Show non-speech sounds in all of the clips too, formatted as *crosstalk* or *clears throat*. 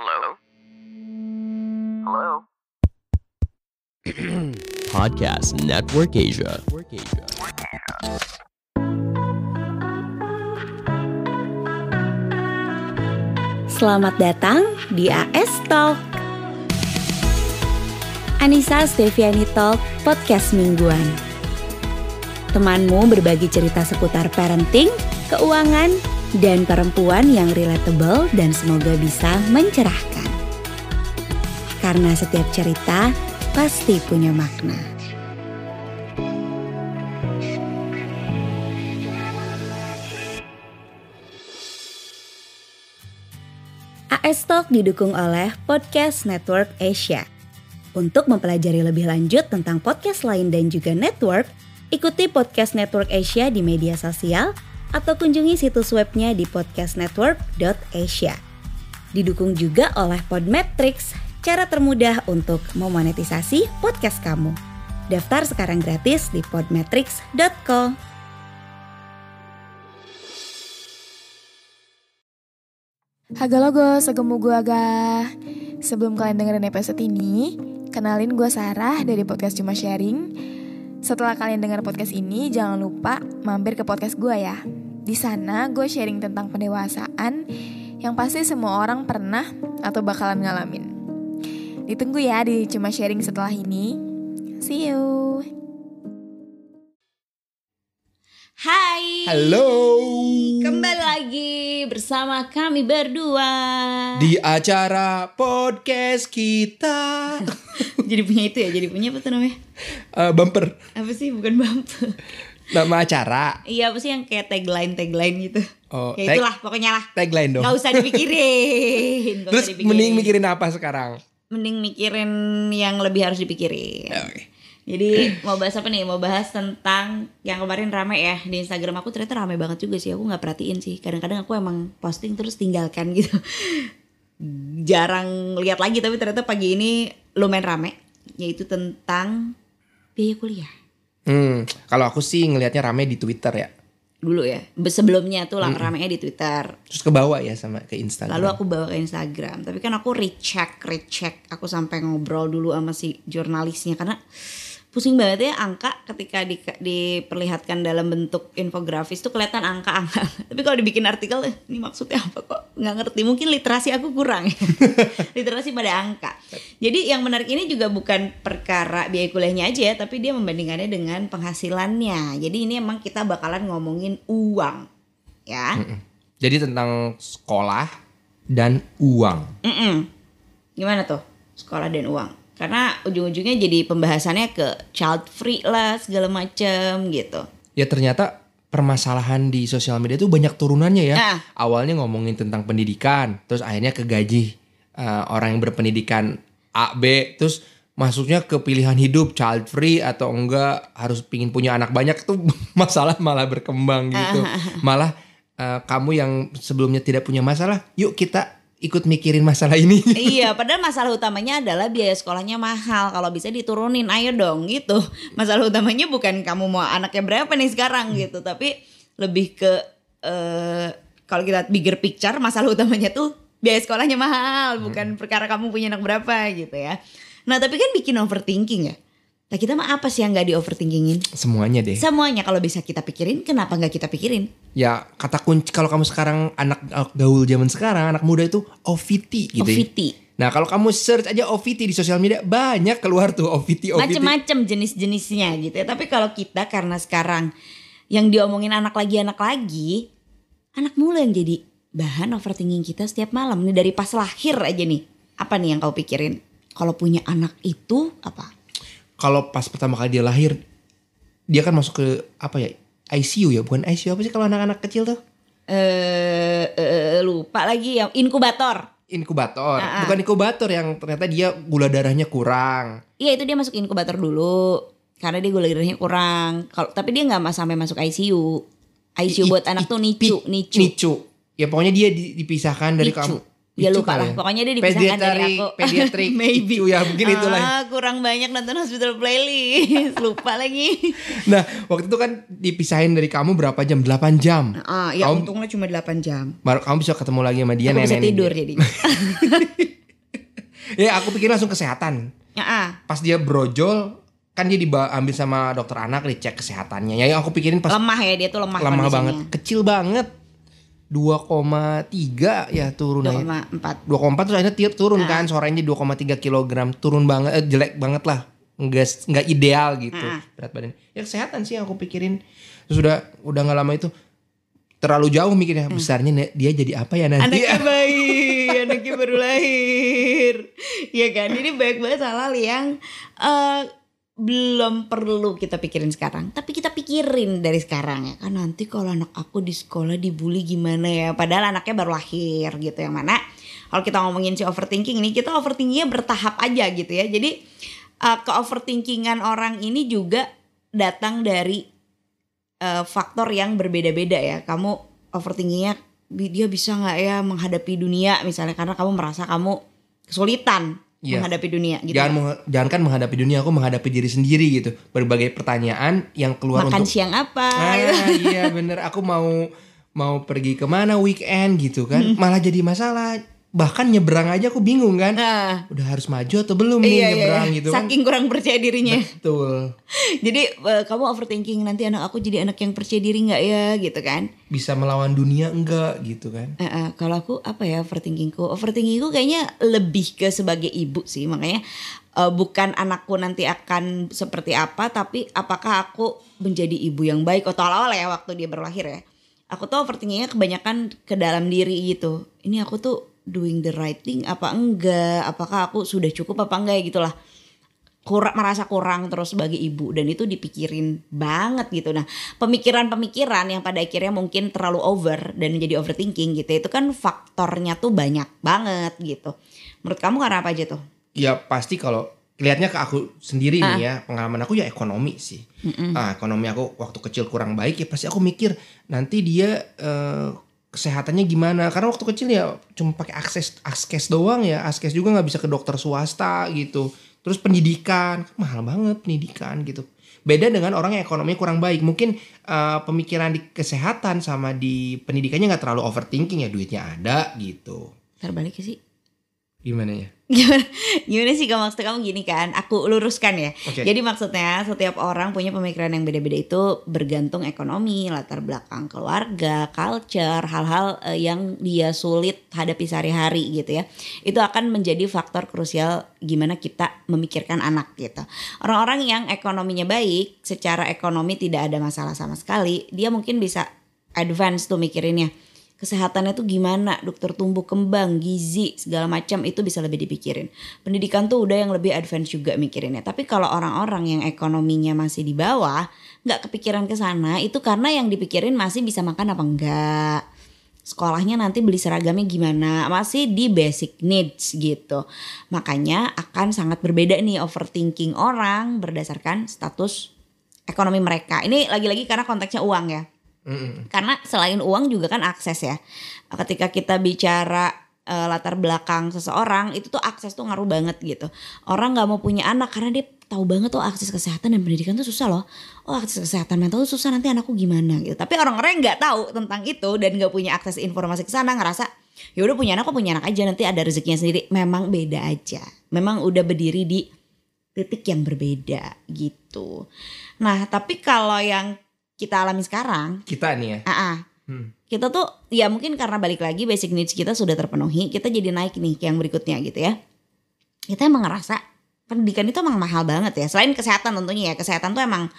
Hello? Hello? *clears throat* Podcast Network Asia. Selamat datang di AS Talk. Anissa Steviani Talk, podcast mingguan. Temanmu berbagi cerita seputar parenting, keuangan, dan perempuan yang relatable dan semoga bisa mencerahkan. Karena setiap cerita pasti punya makna. AS Talk didukung oleh Podcast Network Asia. Untuk mempelajari lebih lanjut tentang podcast lain dan juga network, ikuti Podcast Network Asia di media sosial atau kunjungi situs webnya di podcastnetwork.asia. Didukung juga oleh Podmetrics, cara termudah untuk memonetisasi podcast kamu. Daftar sekarang gratis di podmetrics.co. Haga logo, segemu gua agak. Sebelum kalian dengerin episode ini, kenalin gue Sarah dari podcast Cuma Sharing. Setelah kalian dengar podcast ini, jangan lupa mampir ke podcast gue ya. Di sana gue sharing tentang pendewasaan yang pasti semua orang pernah atau bakalan ngalamin. Ditunggu ya di Cuma Sharing setelah ini. See you. Hai. Halo. Kembali lagi bersama kami berdua. Di acara podcast kita. *laughs* Jadi punya itu ya, jadi punya apa tuh namanya? Eh, bumper. Apa sih? Bukan bumper. Nama acara. Iya apa sih yang kayak tagline tagline gitu? Oh, ya tag- itulah pokoknya lah. Tagline dong. Gak usah dipikirin. *laughs* Nggak Terus usah dipikirin. mending mikirin apa sekarang? Mending mikirin yang lebih harus dipikirin. Oke. Jadi mau bahas apa nih? Mau bahas tentang yang kemarin rame ya di Instagram aku ternyata rame banget juga sih. Aku nggak perhatiin sih. Kadang-kadang aku emang posting terus tinggalkan gitu. *laughs* Jarang lihat lagi tapi ternyata pagi ini lumayan rame. Yaitu tentang biaya kuliah. Hmm, kalau aku sih ngelihatnya rame di Twitter ya. Dulu ya. Sebelumnya tuh Hmm. lah ramenya di Twitter. Terus ke bawah ya sama ke Instagram. Lalu aku bawa ke Instagram. Tapi kan aku recheck, recheck. Aku sampai ngobrol dulu sama si jurnalisnya karena pusing banget ya angka ketika di, diperlihatkan dalam bentuk infografis tuh kelihatan angka-angka. *laughs* Tapi kalau dibikin artikel, eh, ini maksudnya apa kok? Nggak ngerti. Mungkin literasi aku kurang. *laughs* literasi pada angka. Jadi yang menarik ini juga bukan perkara biaya kuliahnya aja, ya, tapi dia membandingkannya dengan penghasilannya. Jadi ini emang kita bakalan ngomongin uang, ya. Jadi tentang sekolah dan uang. Mm-mm. Gimana tuh sekolah dan uang? Karena ujung-ujungnya jadi pembahasannya ke child free lah segala macem gitu. Ya ternyata permasalahan di sosial media itu banyak turunannya ya. Ah. Awalnya ngomongin tentang pendidikan, terus akhirnya ke gaji eh, orang yang berpendidikan A, B, terus masuknya ke pilihan hidup child free atau enggak harus pingin punya anak banyak tuh *laughs* masalah malah berkembang gitu. Malah eh, kamu yang sebelumnya tidak punya masalah, yuk kita ikut mikirin masalah ini. *laughs* iya, padahal masalah utamanya adalah biaya sekolahnya mahal. Kalau bisa diturunin, ayo dong gitu. Masalah utamanya bukan kamu mau anaknya berapa nih sekarang gitu, tapi lebih ke eh kalau kita bigger picture, masalah utamanya tuh biaya sekolahnya mahal, bukan perkara kamu punya anak berapa gitu ya. Nah, tapi kan bikin overthinking ya. Nah, kita mah apa sih yang nggak di overthinkingin? Semuanya deh. Semuanya kalau bisa kita pikirin, kenapa nggak kita pikirin? Ya kata kunci kalau kamu sekarang anak anak gaul zaman sekarang anak muda itu OVT gitu. ya. OVT. Nah kalau kamu search aja OVT di sosial media banyak keluar tuh OVT OVT. Macem-macem jenis-jenisnya gitu ya. Tapi kalau kita karena sekarang yang diomongin anak lagi anak lagi, anak mula yang jadi bahan overthinking kita setiap malam nih dari pas lahir aja nih. Apa nih yang kau pikirin? Kalau punya anak itu apa? Kalau pas pertama kali dia lahir dia kan masuk ke apa ya ICU ya bukan ICU apa sih kalau anak-anak kecil tuh Eh eh, lupa lagi yang inkubator. inkubator Ah, ah. bukan inkubator yang ternyata dia gula darahnya kurang. Iya itu dia masuk inkubator dulu karena dia gula darahnya kurang. Kalau tapi dia nggak sampai masuk ICU. ICU I- buat anak i- tuh nicu, nicu. Nicu. Ya pokoknya dia di- dipisahkan dari Nicu. kamu. Ya lupa lah. ya? Pokoknya dia dipisahkan dari aku. *laughs* pediatrik Maybe. Icu ya, mungkin itulah. Ah, kurang banyak nonton hospital playlist. *laughs* lupa lagi. Nah waktu itu kan dipisahin dari kamu berapa jam? 8 jam. Ah, ya Kamu- untungnya cuma 8 jam. Baru kamu bisa ketemu lagi sama dia aku bisa nenek tidur dia. jadi. *laughs* Ya aku pikir langsung kesehatan. Ya, ah. Pas dia brojol kan dia diambil sama dokter anak dicek kesehatannya. Ya yang aku pikirin pas lemah ya dia tuh lemah lemah kondisinya. banget, kecil banget. 2,3 ya turun aja. 2,4. 2,4 terus akhirnya tiap turun Ah. kan sorenya 2,3 kilogram turun banget eh, jelek banget lah nggak nggak ideal gitu Ah. berat badan ya kesehatan sih yang aku pikirin terus udah udah nggak lama itu terlalu jauh mikirnya Hmm. besarnya dia jadi apa ya nanti Anaknya *laughs* bayi, anaknya baru lahir. Ya kan, ini banyak banget hal-hal yang eh, belum perlu kita pikirin sekarang. Tapi kita pikirin dari sekarang ya kan nanti kalau anak aku di sekolah dibully gimana ya. Padahal anaknya baru lahir gitu yang mana. Kalau kita ngomongin si overthinking ini, kita overthinkingnya bertahap aja gitu ya. Jadi eh, ke overthinkingan orang ini juga datang dari eh, faktor yang berbeda-beda ya. Kamu overthinkingnya dia bisa nggak ya menghadapi dunia misalnya karena kamu merasa kamu kesulitan Iya. menghadapi dunia gitu. jangan meng- jangan kan menghadapi dunia aku menghadapi diri sendiri gitu berbagai pertanyaan yang keluar Makan untuk siang apa? ah iya bener aku mau mau pergi ke mana weekend gitu kan Hmm. malah jadi masalah bahkan nyebrang aja aku bingung kan Nah, udah harus maju atau belum nih iya, iya, nyebrang iya. gitu kan Saking kurang percaya dirinya. betul *laughs* Jadi eh, kamu overthinking nanti anak aku jadi anak yang percaya diri nggak ya gitu kan? bisa melawan dunia enggak gitu kan Eh, eh, kalau aku apa ya overthinkingku? Overthinkingku kayaknya lebih ke sebagai ibu sih makanya eh, bukan anakku nanti akan seperti apa tapi apakah aku menjadi ibu yang baik atau awal ya waktu dia berlahir ya. Aku tuh overthinkingnya kebanyakan ke dalam diri gitu. Ini aku tuh doing the right thing apa enggak? Apakah aku sudah cukup apa enggak ya gitulah. Kurang merasa kurang terus sebagai ibu dan itu dipikirin banget gitu. Nah pemikiran-pemikiran yang pada akhirnya mungkin terlalu over dan menjadi overthinking gitu itu kan faktornya tuh banyak banget gitu. Menurut kamu karena apa aja tuh? Ya pasti kalau lihatnya ke aku sendiri Ah. nih ya pengalaman aku ya ekonomi sih. Ah ekonomi aku waktu kecil kurang baik ya pasti aku mikir nanti dia eh, kesehatannya gimana? Karena waktu kecil ya cuma pakai akses askes doang ya. Askes juga nggak bisa ke dokter swasta gitu. Terus pendidikan kan mahal banget pendidikan gitu. Beda dengan orang yang ekonominya kurang baik. Mungkin eh, pemikiran di kesehatan sama di pendidikannya nggak terlalu overthinking ya. Duitnya ada gitu. Terbalik sih gimana ya gimana? Gimana sih kamu maksud kamu gini kan aku luruskan ya. Oke. jadi maksudnya setiap orang punya pemikiran yang beda-beda itu bergantung ekonomi latar belakang keluarga culture hal-hal eh, yang dia sulit hadapi sehari-hari gitu ya. Itu akan menjadi faktor krusial gimana kita memikirkan anak gitu. Orang-orang yang ekonominya baik secara ekonomi tidak ada masalah sama sekali dia mungkin bisa advance tuh mikirinnya kesehatannya tuh gimana, dokter tumbuh kembang, gizi, segala macam itu bisa lebih dipikirin. Pendidikan tuh udah yang lebih advance juga mikirinnya. Tapi kalau orang-orang yang ekonominya masih di bawah, nggak kepikiran ke sana, itu karena yang dipikirin masih bisa makan apa enggak. Sekolahnya nanti beli seragamnya gimana, masih di basic needs gitu. Makanya akan sangat berbeda nih overthinking orang berdasarkan status ekonomi mereka. Ini lagi-lagi karena konteksnya uang ya. Karena selain uang juga kan akses ya. Ketika kita bicara eh, latar belakang seseorang itu tuh akses tuh ngaruh banget gitu. Orang nggak mau punya anak karena dia tahu banget tuh akses kesehatan dan pendidikan tuh susah loh. Oh akses kesehatan mental tuh susah nanti anakku gimana gitu. Tapi orang-orang nggak tahu tentang itu dan nggak punya akses informasi ke sana ngerasa ya udah punya anak kok punya anak aja nanti ada rezekinya sendiri. Memang beda aja. Memang udah berdiri di titik yang berbeda gitu. Nah tapi kalau yang kita alami sekarang kita nih ya Ah, ah. Hmm. Kita tuh ya mungkin karena balik lagi basic needs kita sudah terpenuhi, kita jadi naik nih ke yang berikutnya gitu ya. Kita emang ngerasa pendidikan itu emang mahal banget ya. Selain kesehatan tentunya ya, kesehatan tuh emang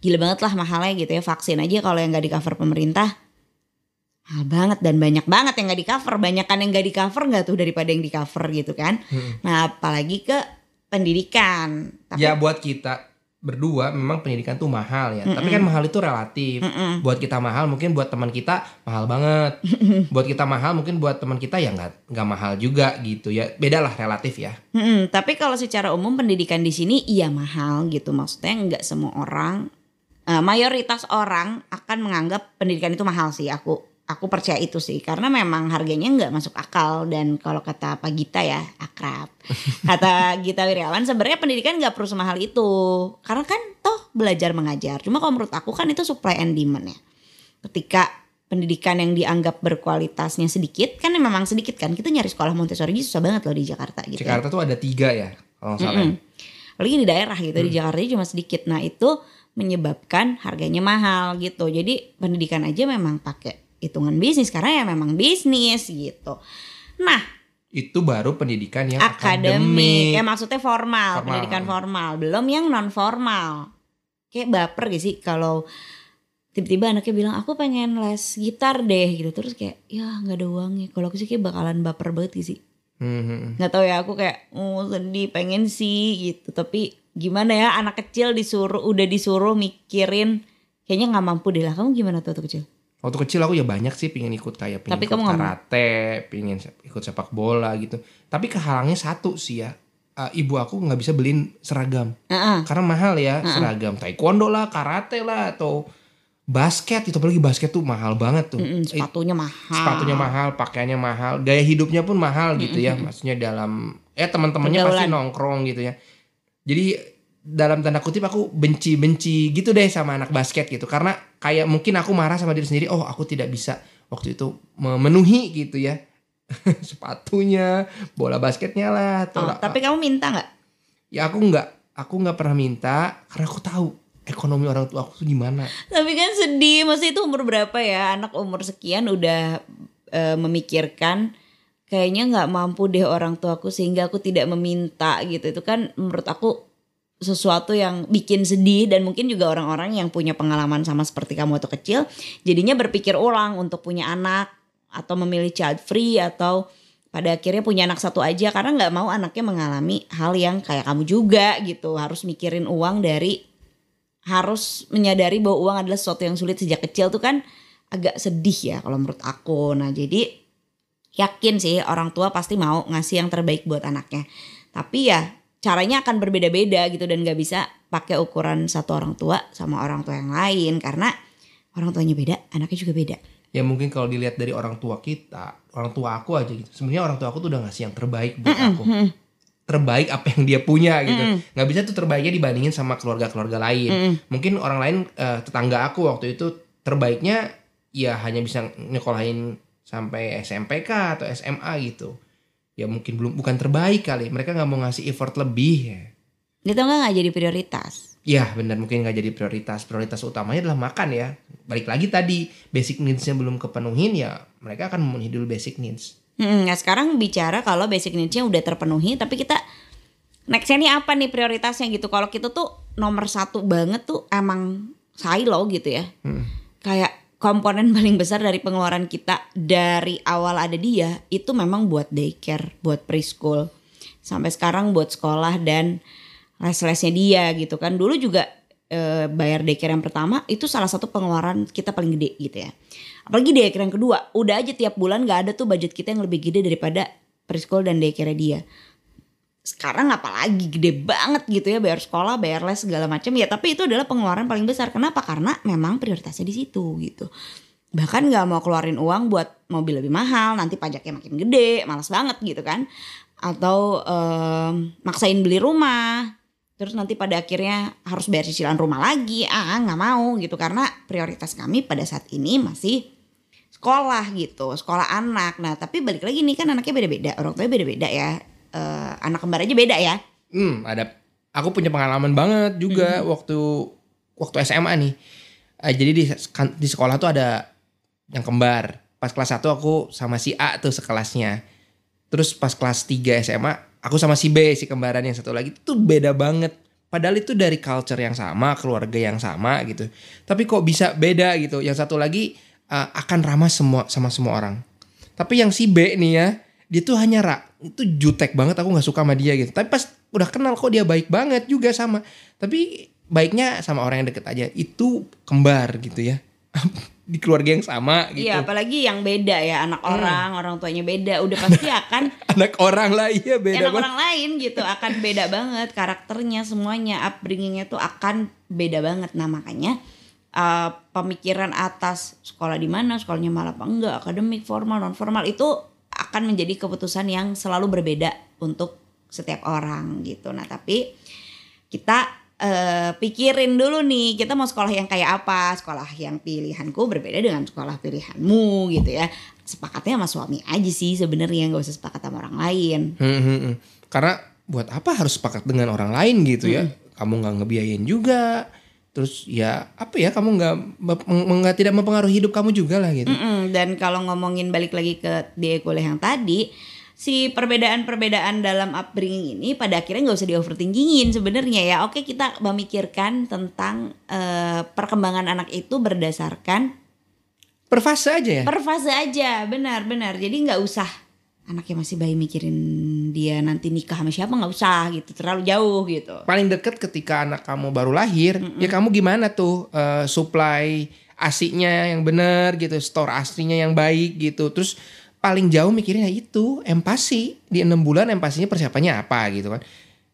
gila banget lah mahalnya gitu ya. Vaksin aja kalau yang gak di cover pemerintah mahal banget dan banyak banget yang gak di cover. Banyakan yang gak di cover nggak tuh daripada yang di cover gitu kan. Hmm. Nah apalagi ke pendidikan. Tapi Ya buat kita berdua memang pendidikan tuh mahal ya. Tapi kan mahal itu relatif. Mm-mm. Buat kita mahal mungkin buat teman kita mahal banget. buat kita mahal mungkin buat teman kita ya nggak nggak mahal juga gitu ya. Beda lah relatif ya. Mm-mm, tapi kalau secara umum pendidikan di sini iya mahal gitu maksudnya nggak semua orang eh, mayoritas orang akan menganggap pendidikan itu mahal sih aku aku percaya itu sih karena memang harganya nggak masuk akal dan kalau kata Pak Gita ya akrab *laughs* kata Gita Wirjawan sebenarnya pendidikan nggak perlu semahal itu karena kan toh belajar mengajar cuma kalau menurut aku kan itu supply and demand ya ketika pendidikan yang dianggap berkualitasnya sedikit kan memang sedikit kan kita nyari sekolah Montessori susah banget loh di Jakarta gitu ya. Jakarta tuh ada tiga ya kalau salah. Mm-mm. Apalagi di daerah gitu di Jakarta aja cuma sedikit. Nah itu menyebabkan harganya mahal gitu. Jadi pendidikan aja memang pakai hitungan bisnis karena ya memang bisnis gitu. Nah Itu baru pendidikan yang akademik, akademik. ya maksudnya formal, Formal. pendidikan formal, belum yang non formal. Kayak baper gak sih kalau tiba-tiba anaknya bilang aku pengen les gitar deh gitu terus kayak ya nggak ada uangnya kalau aku sih kayak bakalan baper banget gitu sih Hmm, hmm, hmm. nggak tahu ya aku kayak oh sedih pengen sih gitu tapi gimana ya anak kecil disuruh udah disuruh mikirin kayaknya nggak mampu deh lah kamu gimana tuh waktu kecil Waktu kecil aku ya banyak sih pingin ikut kayak pingin Tapi ikut karate, pingin se- ikut sepak bola gitu. Tapi kehalangnya satu sih ya. Eh, ibu aku nggak bisa beliin seragam Heeh. karena mahal ya seragam taekwondo lah, karate lah atau basket itu apalagi basket tuh mahal banget tuh. Mm-mm, Eh, sepatunya mahal sepatunya mahal, pakaiannya mahal, gaya hidupnya pun mahal gitu ya. Maksudnya dalam ya teman-temannya pasti nongkrong gitu ya. Jadi dalam tanda kutip aku benci-benci gitu deh sama anak basket gitu karena kayak mungkin aku marah sama diri sendiri, oh aku tidak bisa waktu itu memenuhi gitu ya. *laughs* Sepatunya, bola basketnya lah atau Oh, tapi kamu minta nggak ya aku nggak aku nggak pernah minta karena aku tahu ekonomi orang tua aku tuh gimana. Tapi kan sedih, maksudnya itu umur berapa ya? Anak umur sekian udah eh, memikirkan kayaknya nggak mampu deh orang tuaku sehingga aku tidak meminta gitu. Itu kan menurut aku sesuatu yang bikin sedih dan mungkin juga orang-orang yang punya pengalaman sama seperti kamu waktu kecil jadinya berpikir ulang untuk punya anak atau memilih child free atau pada akhirnya punya anak satu aja karena nggak mau anaknya mengalami hal yang kayak kamu juga gitu harus mikirin uang dari harus menyadari bahwa uang adalah sesuatu yang sulit sejak kecil tuh kan agak sedih ya kalau menurut aku. Nah jadi yakin sih orang tua pasti mau ngasih yang terbaik buat anaknya. Tapi ya caranya akan berbeda-beda gitu dan gak bisa pakai ukuran satu orang tua sama orang tua yang lain karena orang tuanya beda, anaknya juga beda. ya mungkin kalau dilihat dari orang tua kita orang tua aku aja gitu. Sebenarnya orang tua aku tuh udah ngasih yang terbaik buat aku. terbaik apa yang dia punya gitu. Nggak bisa tuh terbaiknya dibandingin sama keluarga-keluarga lain. Mungkin orang lain eh, tetangga aku waktu itu terbaiknya ya hanya bisa nyekolahin sampai SMPK atau SMA gitu ya mungkin belum bukan terbaik kali mereka nggak mau ngasih effort lebih ya Itu enggak nggak jadi prioritas. Ya benar mungkin nggak jadi prioritas. Prioritas utamanya adalah makan ya. Balik lagi tadi basic needs-nya belum kepenuhin ya mereka akan memenuhi dulu basic needs. Hmm, nah sekarang bicara kalau basic needs-nya udah terpenuhi, tapi kita nextnya nih apa nih prioritasnya gitu? Kalau kita tuh nomor satu banget tuh emang silo gitu ya. Kayak komponen paling besar dari pengeluaran kita dari awal ada dia itu memang buat daycare, buat preschool. Sampai sekarang buat sekolah dan les-lesnya dia gitu kan. Dulu juga eh, bayar daycare yang pertama itu salah satu pengeluaran kita paling gede gitu ya. Apalagi daycare yang kedua, udah aja tiap bulan gak ada tuh budget kita yang lebih gede daripada preschool dan daycare dia. Sekarang apalagi gede banget gitu ya bayar sekolah, bayar les segala macam ya. Tapi itu adalah pengeluaran paling besar. Kenapa? Karena memang prioritasnya di situ gitu. Bahkan nggak mau keluarin uang buat mobil lebih mahal, nanti pajaknya makin gede, malas banget gitu kan. Atau em, maksain beli rumah, terus nanti pada akhirnya harus bayar cicilan rumah lagi ah nggak mau gitu karena prioritas kami pada saat ini masih sekolah gitu sekolah anak nah tapi balik lagi nih kan anaknya beda-beda orang tuanya beda-beda ya Eh, anak kembar aja beda ya Hmm, ada aku punya pengalaman banget juga waktu waktu SMA nih. Eh, jadi di kan- di sekolah tuh ada yang kembar. Pas kelas 1 aku sama si A tuh sekelasnya. Terus pas kelas 3 SMA aku sama si B si kembaran yang satu lagi tuh beda banget. Padahal itu dari culture yang sama, keluarga yang sama gitu. Tapi kok bisa beda gitu. Yang satu lagi eh, akan ramah semua sama semua orang. Tapi yang si B nih ya, dia tuh hanya rak itu jutek banget aku nggak suka sama dia gitu. Tapi pas udah kenal kok dia baik banget juga sama. Tapi baiknya sama orang yang deket aja. Itu kembar gitu ya. *laughs* Di keluarga yang sama gitu. iya apalagi yang beda ya anak orang orang tuanya beda udah pasti akan *laughs* Anak orang lah iya beda anak banget. orang lain gitu akan beda banget karakternya semuanya upbringingnya tuh akan beda banget nah makanya uh, pemikiran atas sekolah di mana, sekolahnya malah apa enggak, akademik, formal, non formal itu akan menjadi keputusan yang selalu berbeda untuk setiap orang gitu. Nah, tapi kita eh, pikirin dulu nih, kita mau sekolah yang kayak apa? Sekolah yang pilihanku berbeda dengan sekolah pilihanmu gitu ya. Sepakatnya sama suami aja sih sebenarnya nggak usah sepakat sama orang lain. Hmm, hmm, hmm. Karena buat apa harus sepakat dengan orang lain gitu ya? Kamu nggak ngebiayain juga. Terus ya apa ya kamu nggak nggak tidak mempengaruhi hidup kamu juga lah gitu. Mm-mm, Dan kalau ngomongin balik lagi ke dia kuliah yang tadi, si perbedaan-perbedaan dalam upbringing ini pada akhirnya nggak usah di overthinkingin sebenarnya ya. Oke kita memikirkan tentang eh, perkembangan anak itu berdasarkan Per fase aja ya. per fase aja, benar-benar. Jadi nggak usah anaknya masih bayi mikirin dia nanti nikah sama siapa nggak usah gitu, terlalu jauh gitu. Paling deket ketika anak kamu baru lahir, ya kamu gimana tuh eh, supply asinya yang benar gitu, store aslinya yang baik gitu. Terus paling jauh mikirnya itu empati di enam bulan empatinya persiapannya apa gitu kan?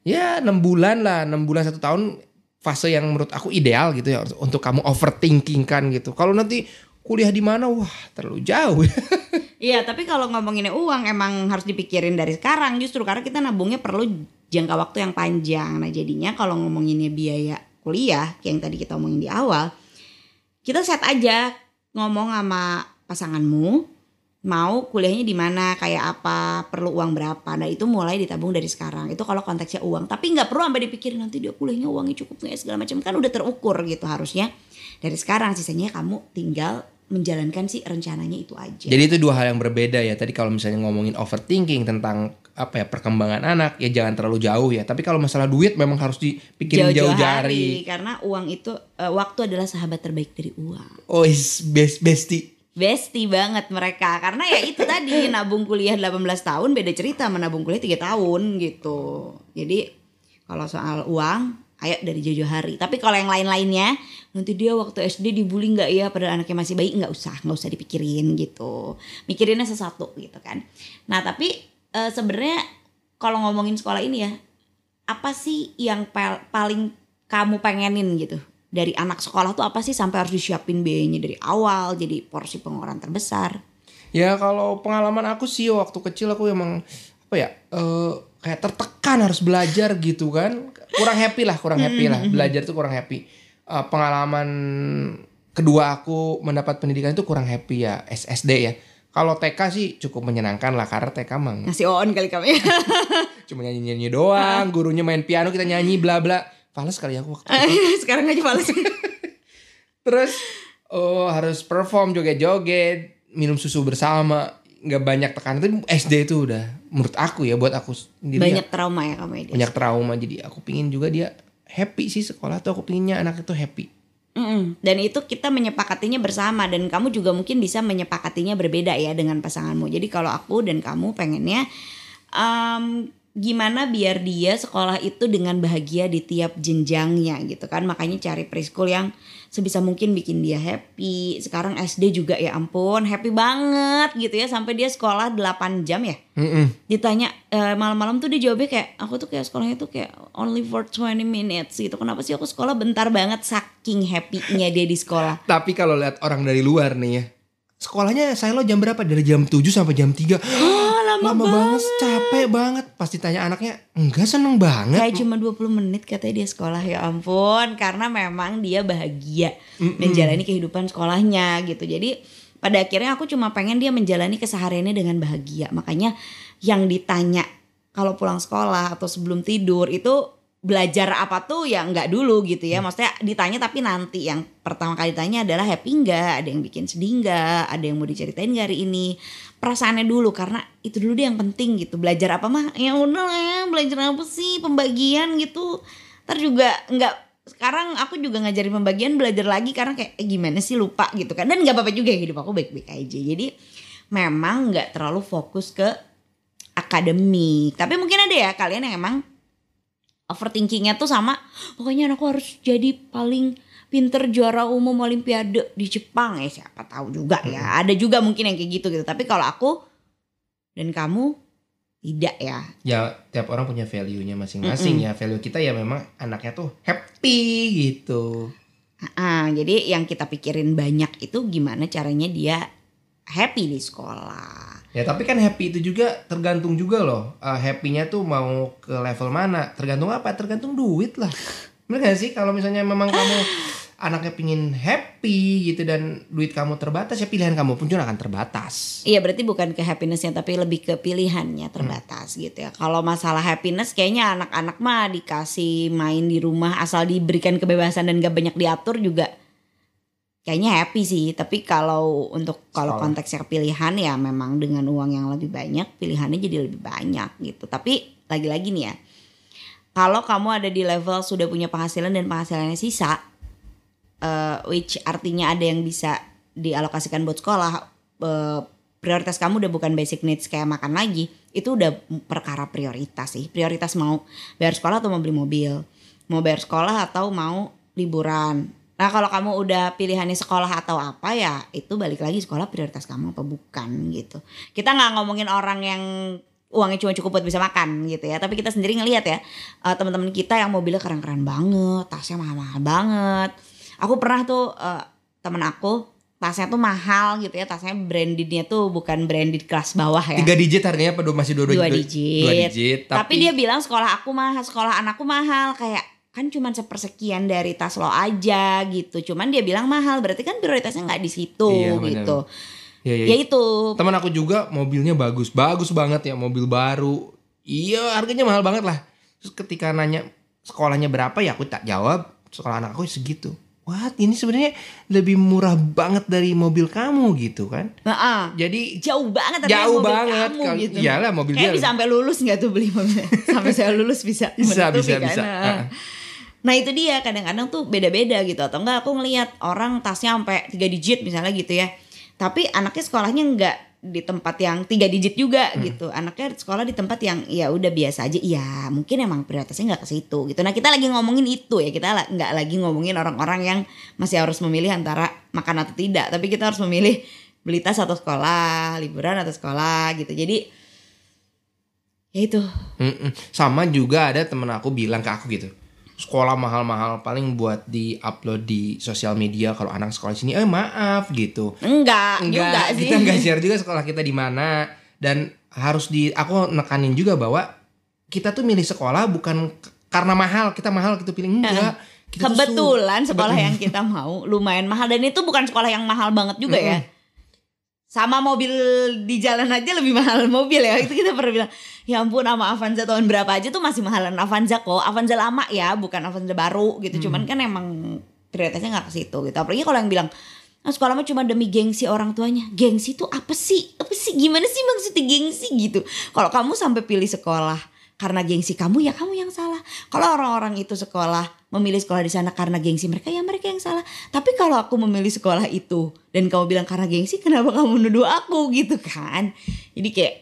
Ya enam bulan lah, enam bulan satu tahun fase yang menurut aku ideal gitu ya untuk kamu overthinking kan gitu. Kalau nanti kuliah di mana, wah terlalu jauh. *laughs* Iya, tapi kalau ngomonginnya uang emang harus dipikirin dari sekarang justru karena kita nabungnya perlu jangka waktu yang panjang. Nah, jadinya kalau ngomonginnya biaya kuliah yang tadi kita omongin di awal, kita set aja ngomong sama pasanganmu mau kuliahnya di mana, kayak apa, perlu uang berapa. Nah, itu mulai ditabung dari sekarang. Itu kalau konteksnya uang, tapi nggak perlu sampai dipikirin nanti dia kuliahnya uangnya cukup nggak ya, segala macam kan udah terukur gitu harusnya. Dari sekarang sisanya kamu tinggal menjalankan sih rencananya itu aja. Jadi itu dua hal yang berbeda ya. Tadi kalau misalnya ngomongin overthinking tentang apa ya perkembangan anak ya jangan terlalu jauh ya. Tapi kalau masalah duit memang harus dipikirin jauh, jari. karena uang itu eh, waktu adalah sahabat terbaik dari uang. Oh is best bestie. Besti banget mereka karena ya itu tadi *laughs* nabung kuliah 18 tahun beda cerita sama nabung kuliah 3 tahun gitu. Jadi kalau soal uang ayo dari jauh hari. Tapi kalau yang lain-lainnya nanti dia waktu SD dibully nggak ya padahal anaknya masih bayi nggak usah nggak usah dipikirin gitu. Mikirinnya sesuatu gitu kan. Nah tapi eh, sebenarnya kalau ngomongin sekolah ini ya apa sih yang paling kamu pengenin gitu dari anak sekolah tuh apa sih sampai harus disiapin biayanya dari awal jadi porsi pengeluaran terbesar Ya kalau pengalaman aku sih waktu kecil aku emang apa ya eh, kayak tertekan harus belajar gitu kan. Kurang happy lah, kurang happy lah. Belajar tuh kurang happy. Eh, pengalaman kedua aku mendapat pendidikan itu kurang happy ya SSD ya. Kalau TK sih cukup menyenangkan lah karena TK mang ngasih on kali kamu ya *laughs* cuma nyanyi-nyanyi doang, *laughs* gurunya main piano kita nyanyi bla bla. Fales kali aku waktu itu. *laughs* sekarang aja males Terus oh harus perform joget-joget, minum susu bersama, nggak banyak tekanan. Itu SD itu udah menurut aku ya buat aku sendiri banyak ya, trauma ya kamu ya banyak trauma. Jadi aku pingin juga dia happy sih sekolah tuh aku pinginnya anak itu happy. Mm-mm. Dan itu kita menyepakatinya bersama dan kamu juga mungkin bisa menyepakatinya berbeda ya dengan pasanganmu. Jadi kalau aku dan kamu pengennya em, gimana biar dia sekolah itu dengan bahagia di tiap jenjangnya gitu kan. Makanya cari preschool yang sebisa mungkin bikin dia happy. Sekarang SD juga ya ampun happy banget gitu ya sampai dia sekolah 8 jam ya. Mm-mm. Ditanya eh, malam-malam tuh dia jawabnya kayak aku tuh kayak sekolahnya tuh kayak only for 20 minutes gitu. Kenapa sih aku sekolah bentar banget saking happy-nya dia di sekolah. *laughs* Tapi kalau lihat orang dari luar nih ya, sekolahnya saya lo jam berapa? Dari jam 7 sampai jam 3. *gasps* Oh, lama, banget, capek banget. Pasti tanya anaknya, enggak seneng banget. Kayak cuma 20 menit katanya dia sekolah ya ampun karena memang dia bahagia menjalani kehidupan sekolahnya gitu. Jadi pada akhirnya aku cuma pengen dia menjalani kesehariannya dengan bahagia. Makanya yang ditanya kalau pulang sekolah atau sebelum tidur itu belajar apa tuh ya nggak dulu gitu ya. Maksudnya ditanya tapi nanti yang pertama kali ditanya adalah happy nggak, ada yang bikin sedih nggak, ada yang mau diceritain nggak hari ini. Perasaannya dulu karena itu dulu dia yang penting gitu. Belajar apa mah? Ya udah lah ya belajar apa sih? Pembagian gitu. Ntar juga nggak sekarang aku juga ngajarin pembagian belajar lagi karena kayak eh, gimana sih? Lupa gitu kan. Dan nggak apa-apa juga hidup aku baik-baik aja. Jadi memang nggak terlalu fokus ke akademik. Tapi mungkin ada ya kalian yang emang overthinkingnya tuh sama. Pokoknya anakku harus jadi paling pinter juara umum olimpiade di Jepang. Ya siapa tahu juga ya. Ada juga mungkin yang kayak gitu gitu. Tapi kalau aku dan kamu tidak ya. Ya tiap orang punya value-nya masing-masing ya. Value kita ya memang anaknya tuh happy gitu. Ah, jadi yang kita pikirin banyak itu gimana caranya dia happy di sekolah. Ya tapi kan happy itu juga tergantung juga loh. Uh, happy-nya tuh mau ke level mana? Tergantung apa? Tergantung duit lah. Bener gak sih kalau misalnya memang kamu *laughs* anaknya pingin happy gitu dan duit kamu terbatas ya pilihan kamu pun juga akan terbatas. Iya berarti bukan ke happinessnya tapi lebih ke pilihannya terbatas gitu ya. Kalau masalah happiness kayaknya anak-anak mah dikasih main di rumah asal diberikan kebebasan dan gak banyak diatur juga kayaknya happy sih. Tapi kalau untuk kalau konteksnya pilihan ya memang dengan uang yang lebih banyak pilihannya jadi lebih banyak gitu. Tapi lagi-lagi nih ya. Kalau kamu ada di level sudah punya penghasilan dan penghasilannya sisa, eh, which artinya ada yang bisa dialokasikan buat sekolah, eh, prioritas kamu udah bukan basic needs kayak makan lagi, itu udah perkara prioritas sih. Prioritas mau bayar sekolah atau mau beli mobil, mau bayar sekolah atau mau liburan. Nah kalau kamu udah pilihannya sekolah atau apa ya itu balik lagi sekolah prioritas kamu apa bukan gitu. Kita nggak ngomongin orang yang uangnya cuma cukup buat bisa makan gitu ya. Tapi kita sendiri ngelihat ya eh, teman-teman kita yang mobilnya keren-keren banget, tasnya mahal-mahal banget. Aku pernah tuh eh, temen aku tasnya tuh mahal gitu ya, tasnya brandednya tuh bukan branded kelas bawah ya. Tiga digit harganya apa masih dua, Dua dua- digit. Dua digit. Tapi, dia bilang sekolah aku mahal, sekolah anakku mahal kayak kan cuma sepersekian dari tas lo aja gitu. Cuman dia bilang mahal, berarti kan prioritasnya nggak di situ Iya, gitu. ya, ya, Ya itu. Teman aku juga mobilnya bagus, bagus banget ya mobil baru. Iya harganya mahal banget lah. Terus ketika nanya sekolahnya berapa ya aku tak jawab sekolah anak aku segitu. What ini sebenarnya lebih murah banget dari mobil kamu gitu kan? Nah, Jadi jauh banget tapi Jauh mobil banget, kamu gitu. iyalah, mobil Kayak dia. bisa sampai lulus nggak tuh beli mobilnya? *laughs* sampai saya lulus bisa. Bisa, bisa, kan? bisa. Nah. Heeh. Nah itu dia kadang-kadang tuh beda-beda gitu atau enggak aku ngelihat orang tasnya sampai tiga digit misalnya gitu ya. Tapi anaknya sekolahnya enggak di tempat yang tiga digit juga Hmm. gitu. Anaknya sekolah di tempat yang ya udah biasa aja. Iya mungkin emang prioritasnya nggak ke situ gitu. Nah kita lagi ngomongin itu ya kita nggak lagi ngomongin orang-orang yang masih harus memilih antara makan atau tidak. Tapi kita harus memilih beli tas atau sekolah, liburan atau sekolah gitu. Jadi ya itu. Sama juga ada temen aku bilang ke aku gitu. Sekolah mahal-mahal paling buat di-upload di sosial media kalau anak sekolah sini eh maaf gitu. Enggak, Enggak, sih. kita enggak share juga sekolah kita di mana dan harus di aku nekanin juga bahwa kita tuh milih sekolah bukan karena mahal, kita mahal gitu pilih enggak. Kita Kebetulan sekolah yang kita mau lumayan mahal dan itu bukan sekolah yang mahal banget juga ya. Sama mobil di jalan aja lebih mahal mobil ya. Itu kita pernah bilang, ya ampun sama Avanza tahun berapa aja tuh masih mahalan Avanza kok. Avanza lama ya, bukan Avanza baru gitu. Cuman kan emang prioritasnya nggak ke situ gitu. Apalagi kalau yang bilang, nah, sekolah mah cuma demi gengsi orang tuanya. Gengsi tuh apa sih? Apa sih? Gimana sih maksudnya gengsi gitu? Kalau kamu sampai pilih sekolah karena gengsi kamu ya kamu yang salah. Kalau orang-orang itu sekolah memilih sekolah di sana karena gengsi mereka ya mereka yang salah. Tapi kalau aku memilih sekolah itu dan kamu bilang karena gengsi kenapa kamu nuduh aku gitu kan? Jadi kayak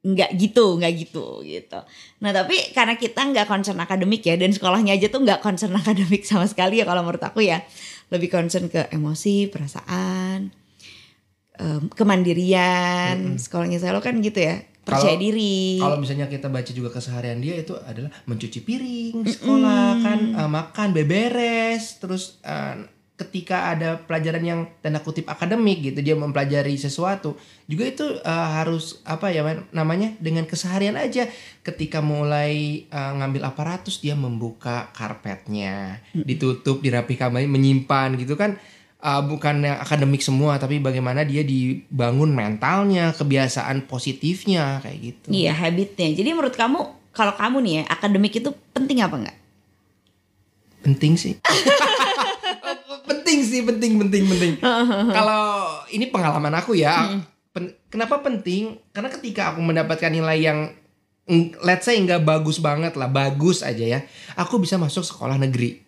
nggak gitu nggak gitu gitu. Nah tapi karena kita nggak concern akademik ya dan sekolahnya aja tuh nggak concern *laughs* akademik sama sekali ya kalau menurut aku ya lebih concern ke emosi perasaan em, kemandirian sekolahnya saya kan gitu ya percaya Kalau- diri. Kalau misalnya kita baca juga keseharian dia itu adalah mencuci piring sekolah kan eh, makan beberes terus eh, ketika ada pelajaran yang tanda kutip akademik gitu dia mempelajari sesuatu juga itu eh, harus apa ya man- namanya dengan keseharian aja. Ketika mulai eh, ngambil aparatus dia membuka karpetnya ditutup dirapihkan kembali menyimpan gitu kan eh, bukan yang akademik semua tapi bagaimana dia dibangun mentalnya kebiasaan positifnya kayak gitu. Iya habitnya. Jadi menurut kamu kalau kamu nih ya akademik itu penting apa enggak? penting sih. *laughs* Penting sih penting penting penting. *laughs* Kalau ini pengalaman aku ya pen- kenapa penting? Karena ketika aku mendapatkan nilai yang let's say nggak bagus banget lah bagus aja ya aku bisa masuk sekolah negeri.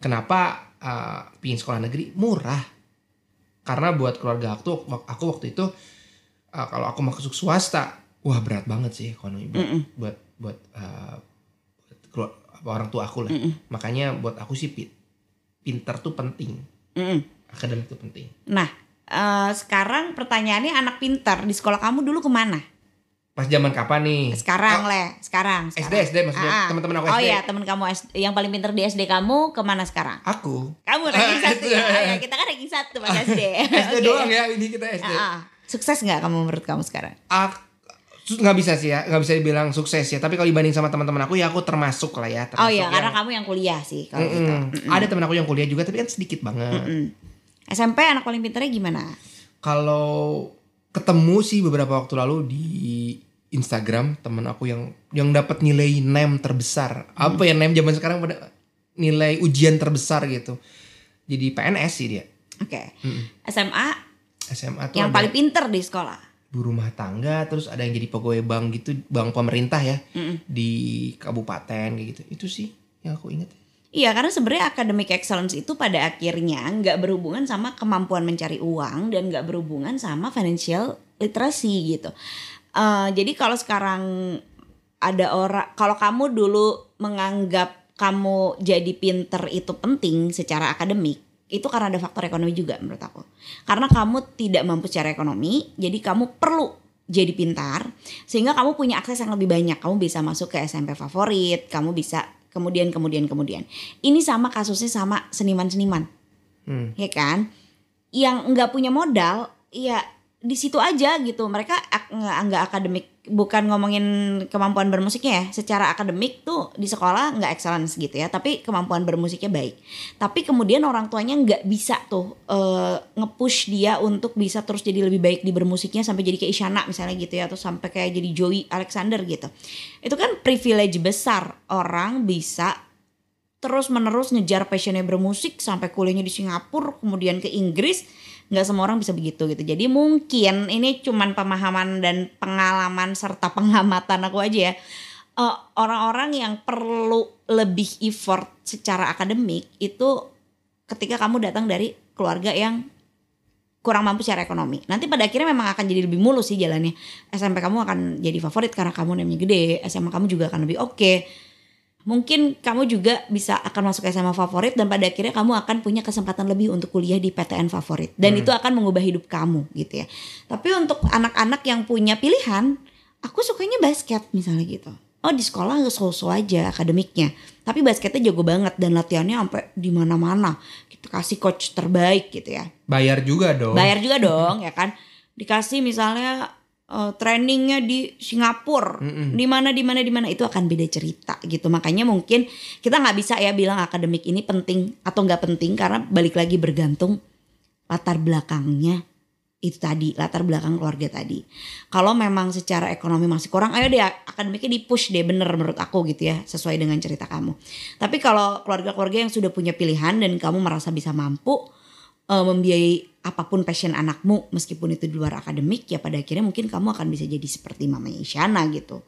Kenapa uh, pingin sekolah negeri murah. Karena buat keluarga aku aku waktu itu uh, kalau aku masuk swasta wah berat banget sih ekonomi buat buat buat, uh, buat keluar- orang tua aku lah. Makanya buat aku sih pi- pinter tuh penting. Mm-mm. akademik tuh penting. Nah eh, sekarang pertanyaannya anak pintar di sekolah kamu dulu ke mana? Pas zaman kapan nih? Sekarang Oh, le, sekarang. SD, sekarang. SD maksudnya, Ah, ah. teman-teman aku Oh SD. iya, teman kamu SD, yang paling pinter di SD kamu ke mana sekarang? Aku. Kamu *laughs* ranking satu ya? Ah, ya, kita kan ranking satu pas SD. *laughs* SD Oke. doang ya ini kita SD. Ah, ah. Sukses nggak kamu menurut kamu sekarang? Ak- su- nggak bisa sih ya, nggak bisa dibilang sukses ya. Tapi kalau dibanding sama teman-teman aku ya aku termasuk lah ya. Oh termasuk iya, yang- karena kamu yang kuliah sih kalau gitu. Mm-mm. Ada teman aku yang kuliah juga tapi kan sedikit banget. Mm. SMP anak paling pinternya gimana? Kalau ketemu sih beberapa waktu lalu di Instagram teman aku yang yang dapat nilai NEM terbesar. Apa ya NEM zaman sekarang pada nilai ujian terbesar gitu. Jadi PNS sih dia. Oke. SMA SMA tuh yang paling pinter di sekolah. ibu rumah tangga terus ada yang jadi pegawai bank gitu, bank pemerintah ya Mm-mm. di kabupaten kayak gitu. Itu sih yang aku ingat. Iya, karena sebenarnya academic excellence itu pada akhirnya nggak berhubungan sama kemampuan mencari uang dan nggak berhubungan sama financial literacy gitu. Eh, jadi kalau sekarang ada orang, kalau kamu dulu menganggap kamu jadi pinter itu penting secara akademik, itu karena ada faktor ekonomi juga menurut aku. Karena kamu tidak mampu secara ekonomi, jadi kamu perlu jadi pintar sehingga kamu punya akses yang lebih banyak. Kamu bisa masuk ke SMP favorit, kamu bisa kemudian kemudian kemudian. Ini sama kasusnya sama seniman-seniman, Hmm. ya kan? Yang nggak punya modal, ya di situ aja gitu. Mereka ak- nggak nggak akademik, bukan ngomongin kemampuan bermusiknya ya. Secara akademik tuh di sekolah nggak excellence gitu ya, tapi kemampuan bermusiknya baik. Tapi kemudian orang tuanya nggak bisa tuh eh, nge-push dia untuk bisa terus jadi lebih baik di bermusiknya sampai jadi kayak Isyana misalnya gitu ya, atau sampai kayak jadi Joey Alexander gitu. Itu kan privilege besar orang bisa terus menerus ngejar passionnya bermusik sampai kuliahnya di Singapura kemudian ke Inggris nggak semua orang bisa begitu gitu jadi mungkin ini cuman pemahaman dan pengalaman serta pengamatan aku aja ya Eh, orang-orang yang perlu lebih effort secara akademik itu ketika kamu datang dari keluarga yang kurang mampu secara ekonomi. Nanti pada akhirnya memang akan jadi lebih mulus sih jalannya. SMP kamu akan jadi favorit karena kamu namanya gede. SMA kamu juga akan lebih oke. Mungkin kamu juga bisa akan masuk SMA favorit dan pada akhirnya kamu akan punya kesempatan lebih untuk kuliah di PTN favorit. Dan itu akan mengubah hidup kamu gitu ya. Tapi untuk anak-anak yang punya pilihan, aku sukanya basket misalnya gitu. Oh di sekolah so-so aja akademiknya. Tapi basketnya jago banget dan latihannya sampai di mana-mana. Kita kasih coach terbaik gitu ya. Bayar juga dong. Bayar juga dong ya kan. Dikasih misalnya eh, trainingnya di Singapura, di mana di mana di mana itu akan beda cerita gitu. Makanya mungkin kita nggak bisa ya bilang akademik ini penting atau nggak penting karena balik lagi bergantung latar belakangnya itu tadi latar belakang keluarga tadi. Kalau memang secara ekonomi masih kurang, ayo deh akademiknya di push deh bener menurut aku gitu ya sesuai dengan cerita kamu. Tapi kalau keluarga-keluarga yang sudah punya pilihan dan kamu merasa bisa mampu eh, membiayai apa pun passion anakmu meskipun itu di luar akademik ya pada akhirnya mungkin kamu akan bisa jadi seperti mamanya Isyana gitu.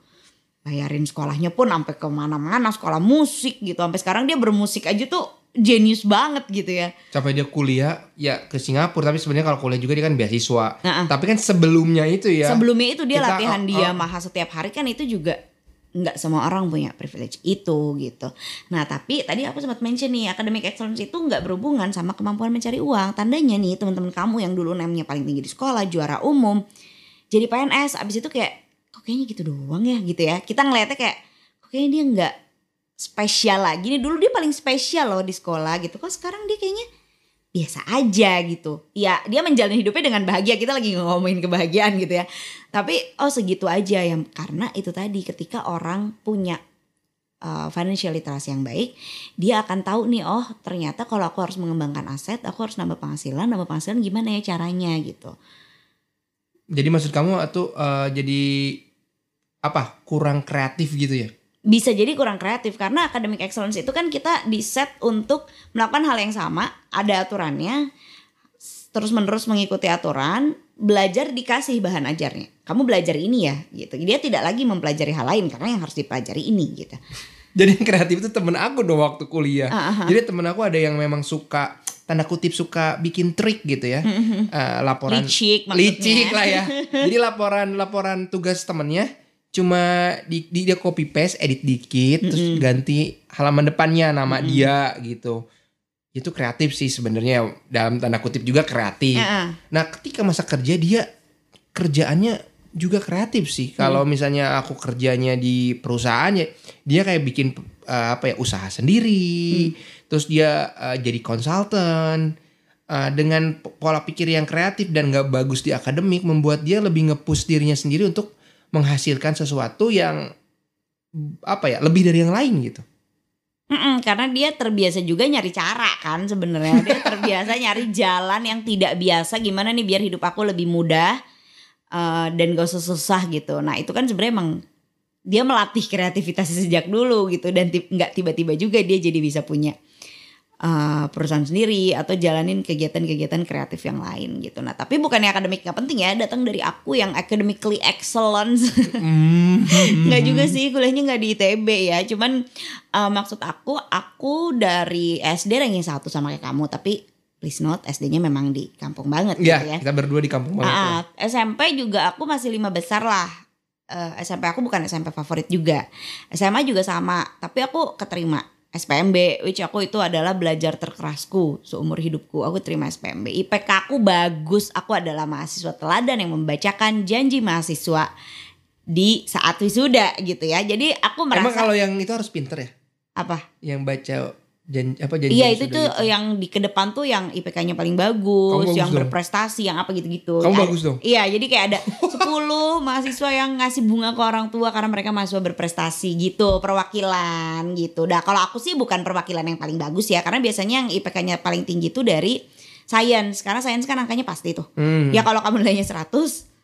Bayarin sekolahnya pun sampai ke mana-mana sekolah musik gitu. Sampai sekarang dia bermusik aja tuh jenius banget gitu ya. Sampai dia kuliah ya ke Singapura tapi sebenarnya kalau kuliah juga dia kan beasiswa. Nah, Tapi kan sebelumnya itu ya. Sebelumnya itu dia Kita- latihan oh, dia oh. maha setiap hari kan itu juga nggak semua orang punya privilege itu gitu. Nah tapi tadi aku sempat mention nih academic excellence itu nggak berhubungan sama kemampuan mencari uang. Tandanya nih teman-teman kamu yang dulu namanya paling tinggi di sekolah, juara umum, jadi PNS, abis itu kayak kok kayaknya gitu doang ya gitu ya. Kita ngeliatnya kayak kok kayaknya dia nggak spesial lagi nih dulu dia paling spesial loh di sekolah gitu. Kok sekarang dia kayaknya biasa aja gitu. Ya dia menjalani hidupnya dengan bahagia. Kita lagi ngomongin kebahagiaan gitu ya. Tapi oh segitu aja yang karena itu tadi ketika orang punya uh, financial literasi yang baik, dia akan tahu nih oh ternyata kalau aku harus mengembangkan aset, aku harus nambah penghasilan, nambah penghasilan gimana ya caranya gitu. Jadi maksud kamu itu eh, jadi apa? Kurang kreatif gitu ya? Bisa jadi kurang kreatif karena academic excellence itu kan kita di set untuk melakukan hal yang sama, ada aturannya, terus menerus mengikuti aturan, belajar dikasih bahan ajarnya. Kamu belajar ini ya gitu. Dia tidak lagi mempelajari hal lain karena yang harus dipelajari ini gitu. *laughs* Jadi yang kreatif itu temen aku dong waktu kuliah. Ah, ah. Jadi temen aku ada yang memang suka tanda kutip suka bikin trik gitu ya. *laughs* Eh, laporan Licik maksudnya. licik lah ya. *laughs* Jadi laporan laporan tugas temennya cuma di, di- dia copy paste edit dikit terus ganti halaman depannya nama dia gitu. Itu kreatif sih sebenarnya dalam tanda kutip juga kreatif. Heeh. Nah, ketika masa kerja dia kerjaannya juga kreatif sih. Kalau Hmm. misalnya aku kerjanya di perusahaan ya, dia kayak bikin eh, apa ya usaha sendiri, Hmm. terus dia eh, jadi konsultan eh, dengan pola pikir yang kreatif dan nggak bagus di akademik membuat dia lebih nge-push dirinya sendiri untuk menghasilkan sesuatu yang apa ya lebih dari yang lain gitu. Mm-mm, karena dia terbiasa juga nyari cara kan sebenarnya. Dia *laughs* terbiasa nyari jalan yang tidak biasa. Gimana nih biar hidup aku lebih mudah eh, dan gak usah susah gitu. Nah itu kan sebenarnya emang dia melatih kreativitas sejak dulu gitu. Dan nggak tiba-tiba juga dia jadi bisa punya eh, perusahaan sendiri atau jalanin kegiatan-kegiatan kreatif yang lain gitu. Nah tapi bukannya akademik nggak penting ya datang dari aku yang academically excellent. Nggak juga sih kuliahnya nggak di ITB ya. Cuman eh, maksud aku aku dari SD ranking satu sama kayak kamu tapi please note SD-nya memang di kampung banget Ya, gitu ya. kita berdua di kampung banget. ya. Ah, SMP juga aku masih lima besar lah. Eh, SMP aku bukan SMP favorit juga. SMA juga sama tapi aku keterima SPMB which aku itu adalah belajar terkerasku seumur hidupku. Aku terima SPMB IPK aku bagus. Aku adalah mahasiswa teladan yang membacakan janji mahasiswa di saat wisuda gitu ya. Jadi aku Emang merasa kalau yang itu harus pinter ya? apa? Yang baca jan, apa janji Iya itu tuh gitu? yang di ke depan tuh yang IPK-nya paling bagus, bagus yang dong. berprestasi, yang apa gitu-gitu. Kamu Ada- bagus dong. Iya, jadi kayak ada *laughs* 10 mahasiswa yang ngasih bunga ke orang tua karena mereka mahasiswa berprestasi gitu, perwakilan gitu. Nah, kalau aku sih bukan perwakilan yang paling bagus ya, karena biasanya yang IPK-nya paling tinggi tuh dari sains. Karena sains kan angkanya pasti tuh. Hmm. Ya kalau kamu nilainya 100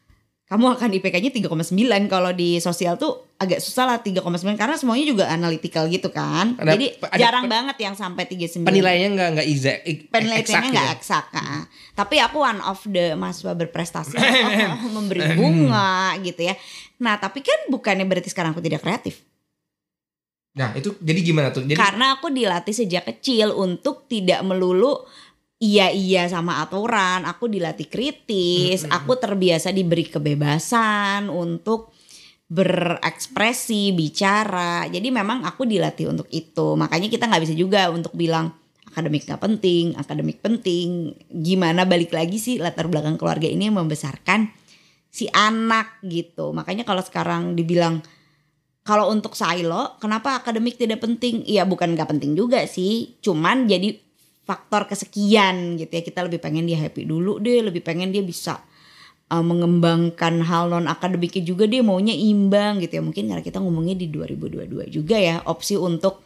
kamu akan IPK-nya 3,9 kalau di sosial tuh agak susah lah 3,9 karena semuanya juga analytical gitu kan. Ada- Jadi ada jarang pe- banget yang sampai 39. Penilaiannya nggak nggak exact, ek- penelitiannya exact nggak gitu. eksak ah. tapi aku one of the mahasiswa berprestasi *laughs* oh, memberi bunga gitu ya nah tapi kan bukannya berarti sekarang aku tidak kreatif Nah itu jadi gimana tuh? Jadi karena aku dilatih sejak kecil untuk tidak melulu iya iya sama aturan. Aku dilatih kritis. Aku terbiasa diberi kebebasan untuk berekspresi bicara. Jadi memang aku dilatih untuk itu. Makanya kita nggak bisa juga untuk bilang akademik nggak penting akademik penting. Gimana balik lagi sih latar belakang keluarga ini yang membesarkan si anak gitu. Makanya kalau sekarang dibilang kalau untuk silo, kenapa akademik tidak penting? Iya bukan nggak penting juga sih, cuman jadi faktor kesekian gitu ya. Kita lebih pengen dia happy dulu deh, lebih pengen dia bisa uh, mengembangkan hal non akademiknya juga dia maunya imbang gitu ya. Mungkin karena kita ngomongnya di 2022 juga ya, opsi untuk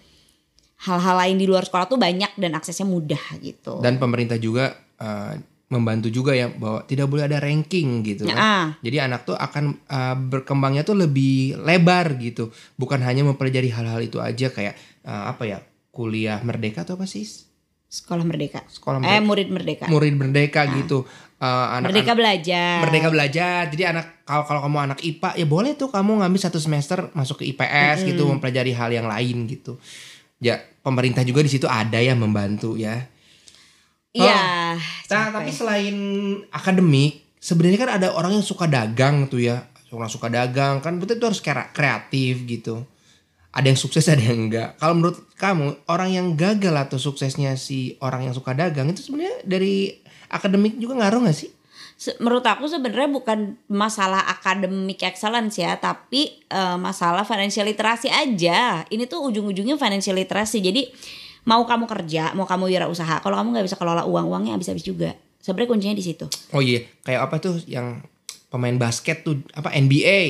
hal-hal lain di luar sekolah tuh banyak dan aksesnya mudah gitu. dan pemerintah juga eh, membantu juga ya bahwa tidak boleh ada ranking gitu kan. Ah. Jadi anak tuh akan eh, berkembangnya tuh lebih lebar gitu, bukan hanya mempelajari hal-hal itu aja kayak eh, apa ya kuliah merdeka atau apa sih Sekolah Merdeka. sekolah Eh merdeka, murid Merdeka. murid merdeka gitu. Eh, anak Merdeka belajar. merdeka belajar. Jadi anak kalau kalau kamu anak IPA ya boleh tuh kamu ngambil satu semester masuk ke IPS gitu mempelajari hal yang lain gitu. Ya pemerintah juga di situ ada yang membantu ya. Iya. Nah, capek. tapi selain akademik, sebenarnya kan ada orang yang suka dagang tuh ya. Orang suka dagang kan betul itu harus kreatif gitu. Ada yang sukses, ada yang enggak. Kalau menurut kamu, orang yang gagal atau suksesnya si orang yang suka dagang itu sebenarnya dari akademik juga ngaruh gak sih? Menurut aku sebenarnya bukan masalah akademik excellence ya, tapi eh, masalah financial literasi aja. Ini tuh ujung-ujungnya financial literasi. Jadi mau kamu kerja, mau kamu wirausaha, kalau kamu nggak bisa kelola uang, uangnya habis-habis juga. Sebenarnya kuncinya di situ. Oh iya, kayak apa tuh yang pemain basket tuh apa NBA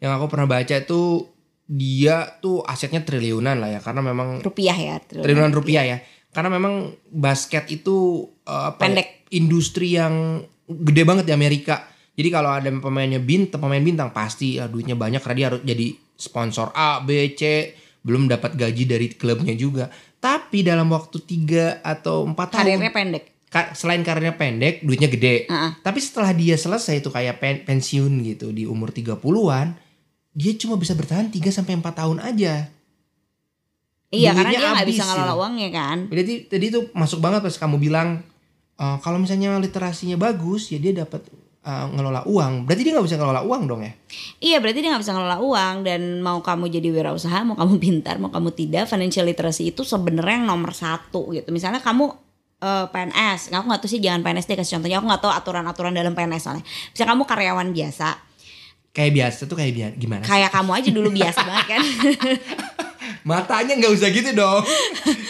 yang aku pernah baca tuh dia tuh asetnya triliunan lah ya karena memang Rupiah ya. triliunan. triliunan rupiah ya. Karena memang basket itu uh, apa ya, Pendek. industri yang gede banget di Amerika. Jadi kalau ada pemainnya bintang, pemain bintang pasti ya, duitnya banyak karena dia harus jadi sponsor A, B, C, belum dapat gaji dari klubnya juga. Tapi dalam waktu 3 atau 4 tahun Karirnya pendek. ka- selain karirnya pendek, duitnya gede. Heeh. Tapi setelah dia selesai itu kayak pen- pensiun gitu di umur 30-an, dia cuma bisa bertahan 3 sampai 4 tahun aja. Iya, karena Duitnya dia nggak habis bisa ngelola uangnya kan. Jadi tadi itu masuk banget pas kamu bilang eh, kalau misalnya literasinya bagus ya dia dapat eh, ngelola uang. Berarti dia nggak bisa ngelola uang dong ya? Iya berarti dia nggak bisa ngelola uang dan mau kamu jadi wirausaha, mau kamu *laughs* pintar, mau kamu tidak, financial literacy itu sebenarnya yang nomor satu gitu. Misalnya kamu eh, PNS, aku nggak tahu sih jangan PNS deh kasih contohnya, aku nggak tahu aturan-aturan dalam PNS soalnya. Misalnya kamu karyawan biasa, kayak biasa tuh kayak biasa gimana? sih? Kayak kamu aja dulu biasa banget kan. *laughs* Matanya nggak usah gitu dong.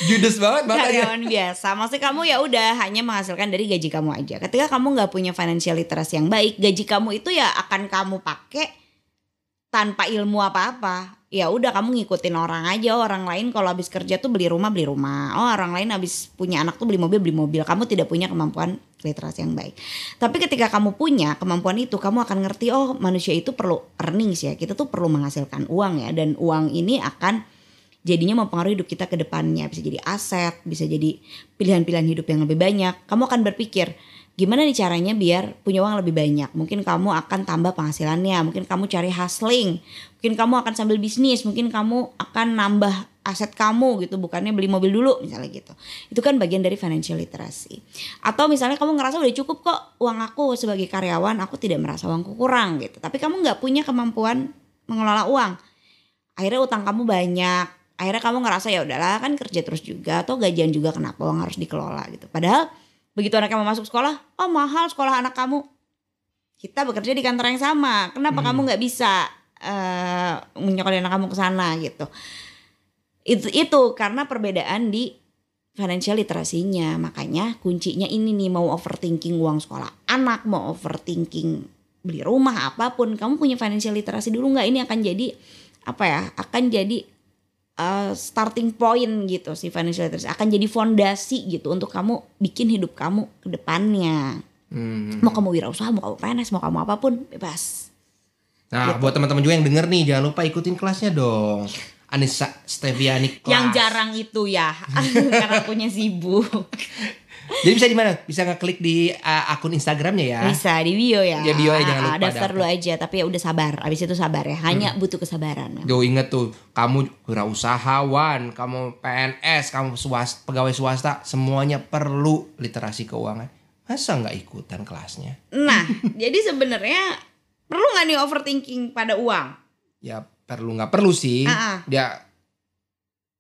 Judes banget matanya. karyawan biasa. Maksudnya kamu ya udah hanya menghasilkan dari gaji kamu aja. Ketika kamu nggak punya financial literacy yang baik, gaji kamu itu ya akan kamu pakai tanpa ilmu apa-apa. Ya udah kamu ngikutin orang aja. Orang lain kalau habis kerja tuh beli rumah beli rumah. Oh orang lain habis punya anak tuh beli mobil beli mobil. Kamu tidak punya kemampuan literasi yang baik. Tapi ketika kamu punya kemampuan itu, kamu akan ngerti oh manusia itu perlu earnings ya. Kita tuh perlu menghasilkan uang ya. Dan uang ini akan jadinya mempengaruhi hidup kita ke depannya bisa jadi aset bisa jadi pilihan-pilihan hidup yang lebih banyak kamu akan berpikir gimana nih caranya biar punya uang lebih banyak mungkin kamu akan tambah penghasilannya mungkin kamu cari hustling mungkin kamu akan sambil bisnis mungkin kamu akan nambah aset kamu gitu bukannya beli mobil dulu misalnya gitu. Itu kan bagian dari financial literacy. Atau misalnya kamu ngerasa udah cukup kok uang aku sebagai karyawan aku tidak merasa uangku kurang gitu. Tapi kamu nggak punya kemampuan mengelola uang. Akhirnya utang kamu banyak. Akhirnya kamu ngerasa ya udahlah kan kerja terus juga atau gajian juga kenapa uang harus dikelola gitu. Padahal begitu anak kamu masuk sekolah oh mahal sekolah anak kamu. Kita bekerja di kantor yang sama. Kenapa kamu nggak bisa eh menyokongin anak kamu ke sana gitu itu itu karena perbedaan di financial literasinya makanya kuncinya ini nih mau overthinking uang sekolah anak mau overthinking beli rumah apa pun. Kamu punya financial literasi dulu nggak? Ini akan jadi apa ya akan jadi uh, starting point gitu si financial literacy. Akan jadi fondasi gitu untuk kamu bikin hidup kamu ke depannya. Hmm. mau kamu wirausaha mau kamu PNS mau kamu apa pun bebas. Nah, buat teman-teman juga yang denger nih, jangan lupa ikutin kelasnya dong. Anissa Steviani kelas. yang jarang itu ya *laughs* karena punya sibuk Jadi bisa di mana? Bisa ngeklik di uh, akun Instagramnya ya. bisa di bio ya Ya, bio aja, jangan Ah, lupa daftar dulu aja tapi ya udah sabar abis itu sabar ya hanya butuh kesabaran Yo inget tuh, kamu wirausahawan, kamu PNS, kamu swasta, pegawai swasta, semuanya perlu literasi keuangan. Masa nggak ikutan kelasnya? nah *laughs* jadi sebenarnya perlu nggak nih overthinking pada uang Ya perlu nggak perlu sih. Ah, ah. Ya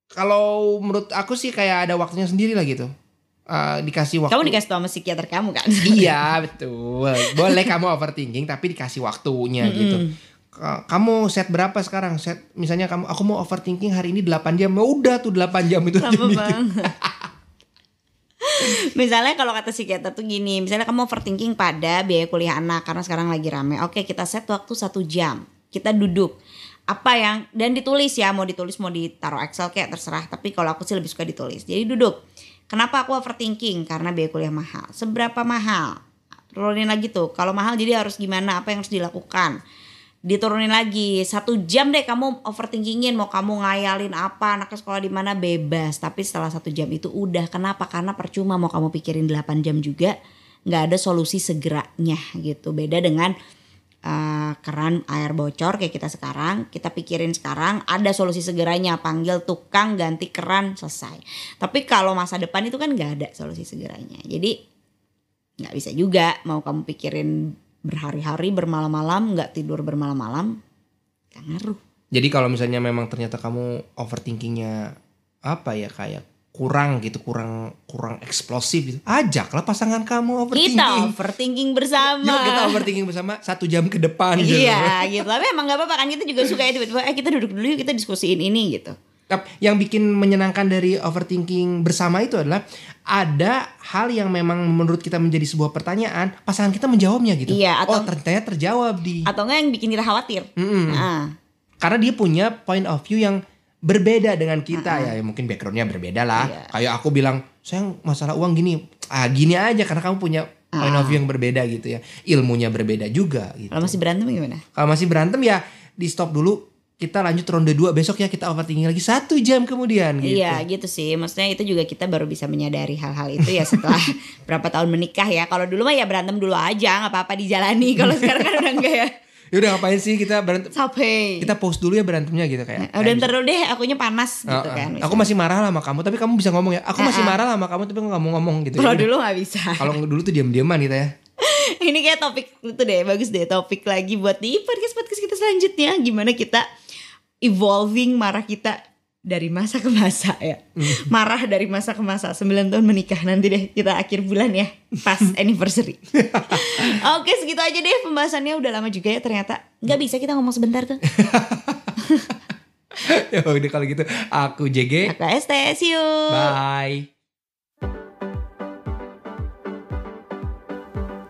kalau menurut aku sih kayak ada waktunya sendiri lah gitu. Eh, dikasih waktu. kamu dikasih sama psikiater kamu kan *laughs* Iya betul. Boleh kamu overthinking tapi dikasih waktunya gitu. Ka- Kamu set berapa sekarang? Set misalnya kamu aku mau overthinking hari ini 8 jam. Ya udah tuh 8 jam itu aja Lama mikir. banget. *laughs* misalnya kalau kata psikiater tuh gini, misalnya kamu overthinking pada biaya kuliah anak karena sekarang lagi rame. Oke, kita set waktu satu jam. Kita duduk. Apa yang dan ditulis ya, mau ditulis mau ditaruh Excel kayak terserah. Tapi kalau aku sih lebih suka ditulis. Jadi duduk. Kenapa aku overthinking? Karena biaya kuliah mahal. Seberapa mahal? Turunin lagi tuh. Kalau mahal jadi harus gimana? Apa yang harus dilakukan? diturunin lagi satu jam deh kamu overthinkingin mau kamu ngayalin apa anaknya sekolah di mana bebas tapi setelah satu jam itu udah kenapa karena percuma mau kamu pikirin 8 jam juga nggak ada solusi segeranya gitu beda dengan eh, keran air bocor kayak kita sekarang kita pikirin sekarang ada solusi segeranya panggil tukang ganti keran selesai. Tapi kalau masa depan itu kan nggak ada solusi segeranya. Jadi nggak bisa juga mau kamu pikirin berhari-hari bermalam-malam nggak tidur bermalam-malam ngaruh. Jadi kalau misalnya memang ternyata kamu overthinkingnya apa ya kayak kurang gitu, kurang kurang eksplosif gitu. Ajaklah pasangan kamu overthinking. kita overthinking bersama Yuk kita overthinking bersama satu jam ke depan gitu. iya gitu tapi emang gak apa-apa kan kita juga suka ya tiba-tiba eh kita duduk dulu yuk kita diskusiin ini gitu Yang bikin menyenangkan dari overthinking bersama itu adalah ada hal yang memang menurut kita menjadi sebuah pertanyaan, pasangan kita menjawabnya gitu. Iya, atau- oh ternyata terjawab di. atau enggak yang bikin kita khawatir Mm-mm. Nah, Karena dia punya point of view yang berbeda dengan kita ya, mungkin backgroundnya berbeda lah. Iya. Kayak aku bilang, sayang masalah uang gini, ah gini aja karena kamu punya point of view yang berbeda gitu ya, ilmunya berbeda juga gitu. kalau masih berantem gimana Kalau masih berantem ya di stop dulu. Kita lanjut ronde 2 besok ya kita overthinking lagi satu jam kemudian gitu. Iya gitu sih Maksudnya itu juga kita baru bisa menyadari hal-hal itu ya setelah *laughs* berapa tahun menikah ya Kalau dulu mah ya berantem dulu aja nggak apa-apa dijalani Kalau sekarang kan udah enggak ya Ya udah ngapain sih kita berantem? Capek Kita post dulu ya berantemnya gitu kayak. Udah ntar dulu deh akunya panas gitu oh. kan Aku masih marah lah sama kamu tapi kamu bisa ngomong ya. Aku masih Ah, ah. marah lah sama kamu tapi aku nggak mau ngomong gitu. Kalau Ya udah. dulu nggak bisa Kalau dulu tuh diam-diaman gitu ya. *laughs* Ini kayak topik itu deh Bagus deh topik lagi buat di podcast-podcast kita selanjutnya Gimana kita evolving marah kita dari masa ke masa ya. Marah dari masa ke masa. 9 tahun menikah nanti deh kita akhir bulan ya. Pas *laughs* anniversary. Oke segitu aja deh pembahasannya udah lama juga ya ternyata. Nggak bisa kita ngomong sebentar tuh. *laughs* ya udah kalau gitu aku JG. Aku ST, see you. Bye.